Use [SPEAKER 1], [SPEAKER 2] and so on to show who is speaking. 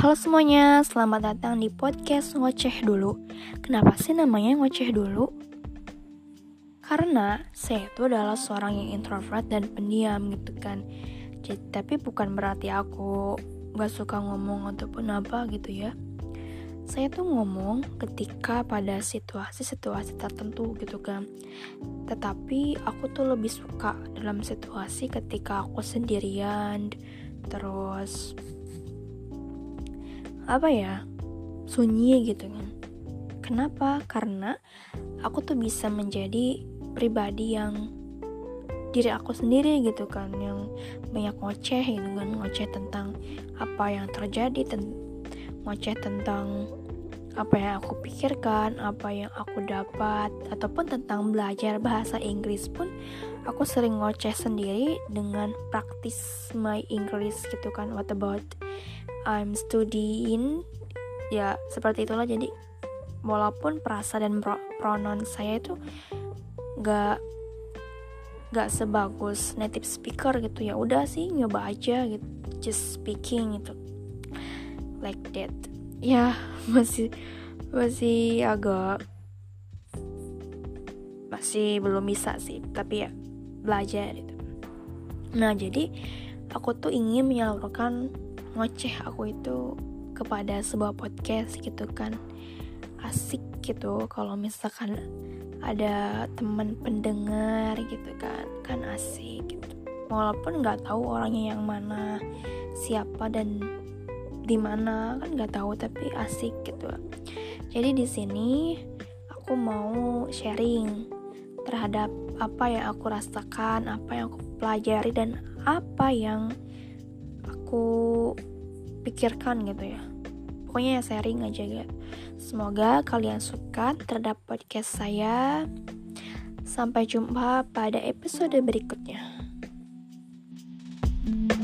[SPEAKER 1] Halo semuanya, selamat datang di podcast Ngoceh Dulu. Kenapa sih namanya Ngoceh Dulu? Karena saya itu adalah seorang yang introvert dan pendiam gitu kan. Jadi, tapi bukan berarti aku gak suka ngomong ataupun apa gitu ya. Saya tuh ngomong ketika pada situasi-situasi tertentu gitu kan. Tetapi aku tuh lebih suka dalam situasi ketika aku sendirian, terus apa ya sunyi gitu kan kenapa karena aku tuh bisa menjadi pribadi yang diri aku sendiri gitu kan yang banyak ngoceh gitu kan ngoceh tentang apa yang terjadi ten ngoceh tentang apa yang aku pikirkan, apa yang aku dapat, ataupun tentang belajar bahasa Inggris pun aku sering ngoceh sendiri dengan praktis my English gitu kan. What about I'm studying. Ya seperti itulah. Jadi walaupun perasa dan pro pronoun saya itu gak gak sebagus native speaker gitu ya udah sih nyoba aja gitu just speaking gitu like that. Ya masih masih agak masih belum bisa sih tapi ya belajar gitu. Nah jadi aku tuh ingin menyalurkan ngoceh aku itu kepada sebuah podcast gitu kan. Asik gitu kalau misalkan ada teman pendengar gitu kan kan asik gitu. Walaupun nggak tahu orangnya yang mana siapa dan di mana kan nggak tahu tapi asik gitu. Jadi di sini aku mau sharing terhadap apa yang aku rasakan apa yang aku pelajari dan apa yang aku pikirkan gitu ya. Pokoknya ya sharing aja ya. Semoga kalian suka terhadap podcast saya. Sampai jumpa pada episode berikutnya. thank you